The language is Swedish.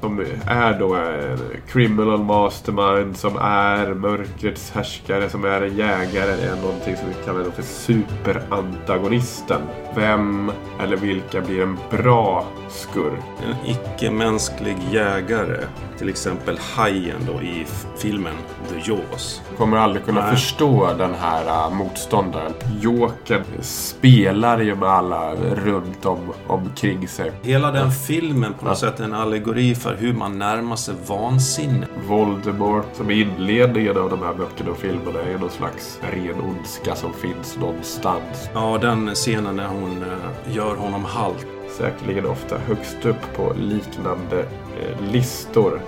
Som är då en criminal mastermind, som är mörkrets härskare, som är en jägare. är någonting som vi kallar för superantagonisten. Vem eller vilka blir en bra skurk? En icke-mänsklig jägare. Till exempel hajen då i filmen The Jaws. Kommer aldrig kunna Nej. förstå den här uh, motståndaren. Jokern spelar ju med alla runt om omkring sig. Hela den filmen på något sätt är en allegori för hur man närmar sig vansinne. Voldemort, som inledningen av de här böckerna och filmerna, är någon slags ren ondska som finns någonstans. Ja, den scenen när hon eh, gör honom halt. Säkerligen ofta högst upp på liknande eh, listor.